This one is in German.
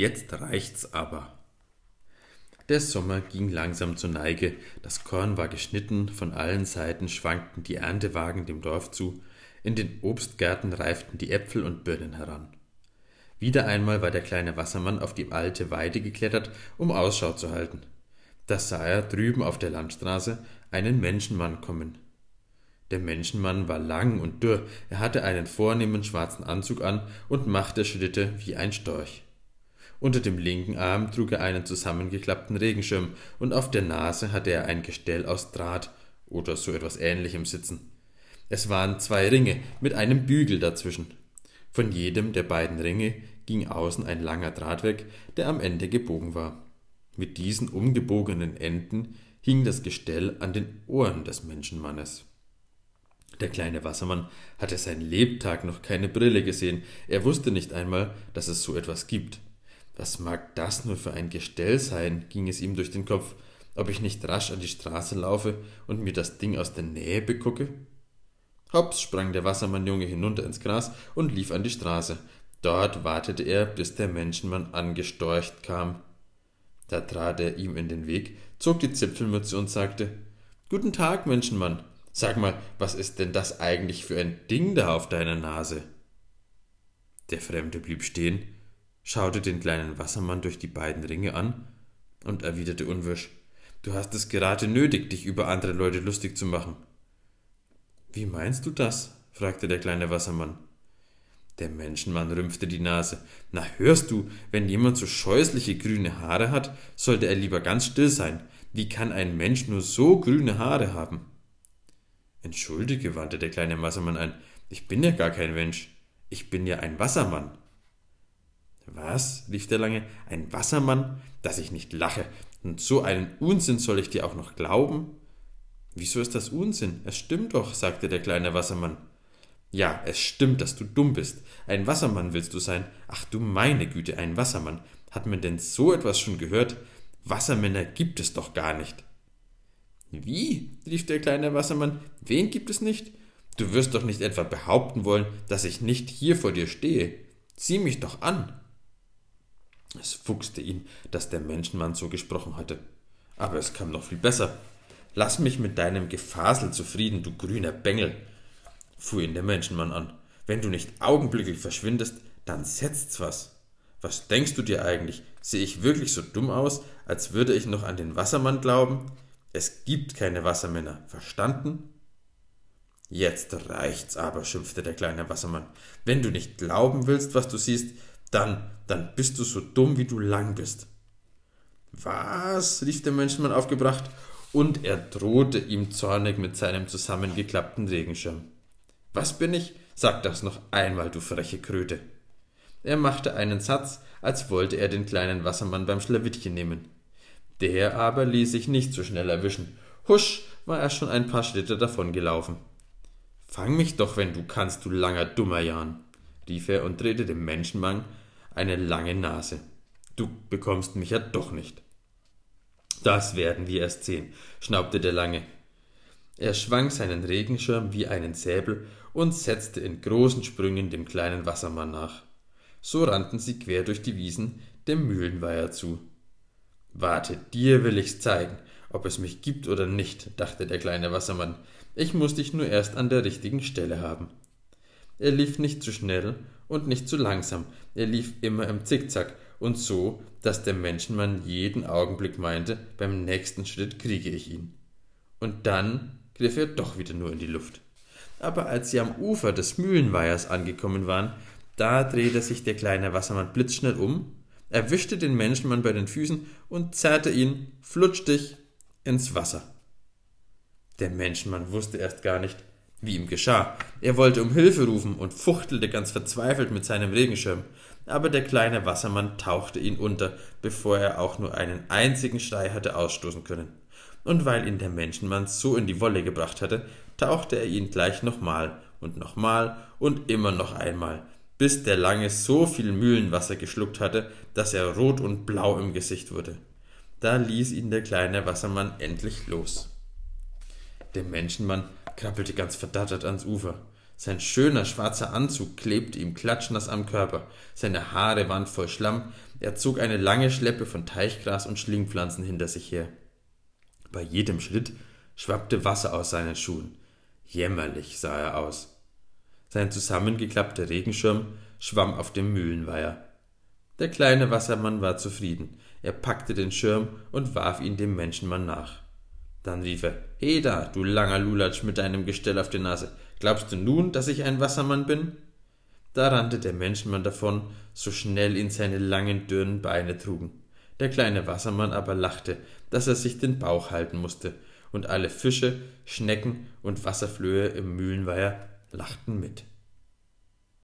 Jetzt reicht's aber. Der Sommer ging langsam zur Neige, das Korn war geschnitten, von allen Seiten schwankten die Erntewagen dem Dorf zu, in den Obstgärten reiften die Äpfel und Birnen heran. Wieder einmal war der kleine Wassermann auf die alte Weide geklettert, um Ausschau zu halten. Da sah er drüben auf der Landstraße einen Menschenmann kommen. Der Menschenmann war lang und dürr, er hatte einen vornehmen schwarzen Anzug an und machte Schritte wie ein Storch. Unter dem linken Arm trug er einen zusammengeklappten Regenschirm und auf der Nase hatte er ein Gestell aus Draht oder so etwas ähnlichem sitzen. Es waren zwei Ringe mit einem Bügel dazwischen. Von jedem der beiden Ringe ging außen ein langer Draht weg, der am Ende gebogen war. Mit diesen umgebogenen Enden hing das Gestell an den Ohren des Menschenmannes. Der kleine Wassermann hatte sein Lebtag noch keine Brille gesehen, er wusste nicht einmal, dass es so etwas gibt. Was mag das nur für ein Gestell sein, ging es ihm durch den Kopf, ob ich nicht rasch an die Straße laufe und mir das Ding aus der Nähe begucke? Hops sprang der Wassermannjunge hinunter ins Gras und lief an die Straße. Dort wartete er, bis der Menschenmann angestorcht kam. Da trat er ihm in den Weg, zog die Zipfelmütze und sagte Guten Tag, Menschenmann. Sag mal, was ist denn das eigentlich für ein Ding da auf deiner Nase? Der Fremde blieb stehen, schaute den kleinen Wassermann durch die beiden Ringe an und erwiderte unwirsch Du hast es gerade nötig, dich über andere Leute lustig zu machen. Wie meinst du das? fragte der kleine Wassermann. Der Menschenmann rümpfte die Nase. Na, hörst du, wenn jemand so scheußliche grüne Haare hat, sollte er lieber ganz still sein. Wie kann ein Mensch nur so grüne Haare haben? Entschuldige, wandte der kleine Wassermann ein. Ich bin ja gar kein Mensch. Ich bin ja ein Wassermann. Was? rief der Lange. Ein Wassermann? Dass ich nicht lache. Und so einen Unsinn soll ich dir auch noch glauben? Wieso ist das Unsinn? Es stimmt doch, sagte der kleine Wassermann. Ja, es stimmt, dass du dumm bist. Ein Wassermann willst du sein. Ach du meine Güte, ein Wassermann. Hat man denn so etwas schon gehört? Wassermänner gibt es doch gar nicht. Wie? rief der kleine Wassermann. Wen gibt es nicht? Du wirst doch nicht etwa behaupten wollen, dass ich nicht hier vor dir stehe. Sieh mich doch an. Es fuchste ihn, dass der Menschenmann so gesprochen hatte. Aber es kam noch viel besser. Lass mich mit deinem Gefasel zufrieden, du grüner Bengel, fuhr ihn der Menschenmann an. Wenn du nicht augenblicklich verschwindest, dann setzt's was. Was denkst du dir eigentlich? Sehe ich wirklich so dumm aus, als würde ich noch an den Wassermann glauben? Es gibt keine Wassermänner, verstanden? Jetzt reicht's aber, schimpfte der kleine Wassermann. Wenn du nicht glauben willst, was du siehst, dann, dann bist du so dumm, wie du lang bist. Was? rief der Menschenmann aufgebracht und er drohte ihm zornig mit seinem zusammengeklappten Regenschirm. Was bin ich? Sag das noch einmal, du freche Kröte. Er machte einen Satz, als wollte er den kleinen Wassermann beim Schlawittchen nehmen. Der aber ließ sich nicht so schnell erwischen. Husch war er schon ein paar Schritte davongelaufen. Fang mich doch, wenn du kannst, du langer dummer Jan, rief er und drehte dem Menschenmann eine lange Nase. Du bekommst mich ja doch nicht. Das werden wir erst sehen, schnaubte der Lange. Er schwang seinen Regenschirm wie einen Säbel und setzte in großen Sprüngen dem kleinen Wassermann nach. So rannten sie quer durch die Wiesen dem Mühlenweiher zu. Warte, dir will ich's zeigen, ob es mich gibt oder nicht, dachte der kleine Wassermann. Ich muss dich nur erst an der richtigen Stelle haben. Er lief nicht zu schnell und nicht zu langsam, er lief immer im Zickzack und so, dass der Menschenmann jeden Augenblick meinte, beim nächsten Schritt kriege ich ihn. Und dann griff er doch wieder nur in die Luft. Aber als sie am Ufer des Mühlenweihers angekommen waren, da drehte sich der kleine Wassermann blitzschnell um, erwischte den Menschenmann bei den Füßen und zerrte ihn flutschtig ins Wasser. Der Menschenmann wusste erst gar nicht, wie ihm geschah. Er wollte um Hilfe rufen und fuchtelte ganz verzweifelt mit seinem Regenschirm aber der kleine Wassermann tauchte ihn unter, bevor er auch nur einen einzigen Schrei hatte ausstoßen können. Und weil ihn der Menschenmann so in die Wolle gebracht hatte, tauchte er ihn gleich nochmal und nochmal und immer noch einmal, bis der Lange so viel Mühlenwasser geschluckt hatte, dass er rot und blau im Gesicht wurde. Da ließ ihn der kleine Wassermann endlich los. Der Menschenmann krabbelte ganz verdattert ans Ufer. Sein schöner schwarzer Anzug klebte ihm klatschnass am Körper, seine Haare waren voll Schlamm, er zog eine lange Schleppe von Teichgras und Schlingpflanzen hinter sich her. Bei jedem Schritt schwappte Wasser aus seinen Schuhen. Jämmerlich sah er aus. Sein zusammengeklappter Regenschirm schwamm auf dem Mühlenweiher. Der kleine Wassermann war zufrieden. Er packte den Schirm und warf ihn dem Menschenmann nach. Dann rief er, Heda, du langer Lulatsch mit deinem Gestell auf der Nase, glaubst du nun, dass ich ein Wassermann bin? Da rannte der Menschenmann davon, so schnell ihn seine langen, dürren Beine trugen. Der kleine Wassermann aber lachte, dass er sich den Bauch halten musste, und alle Fische, Schnecken und Wasserflöhe im Mühlenweiher lachten mit.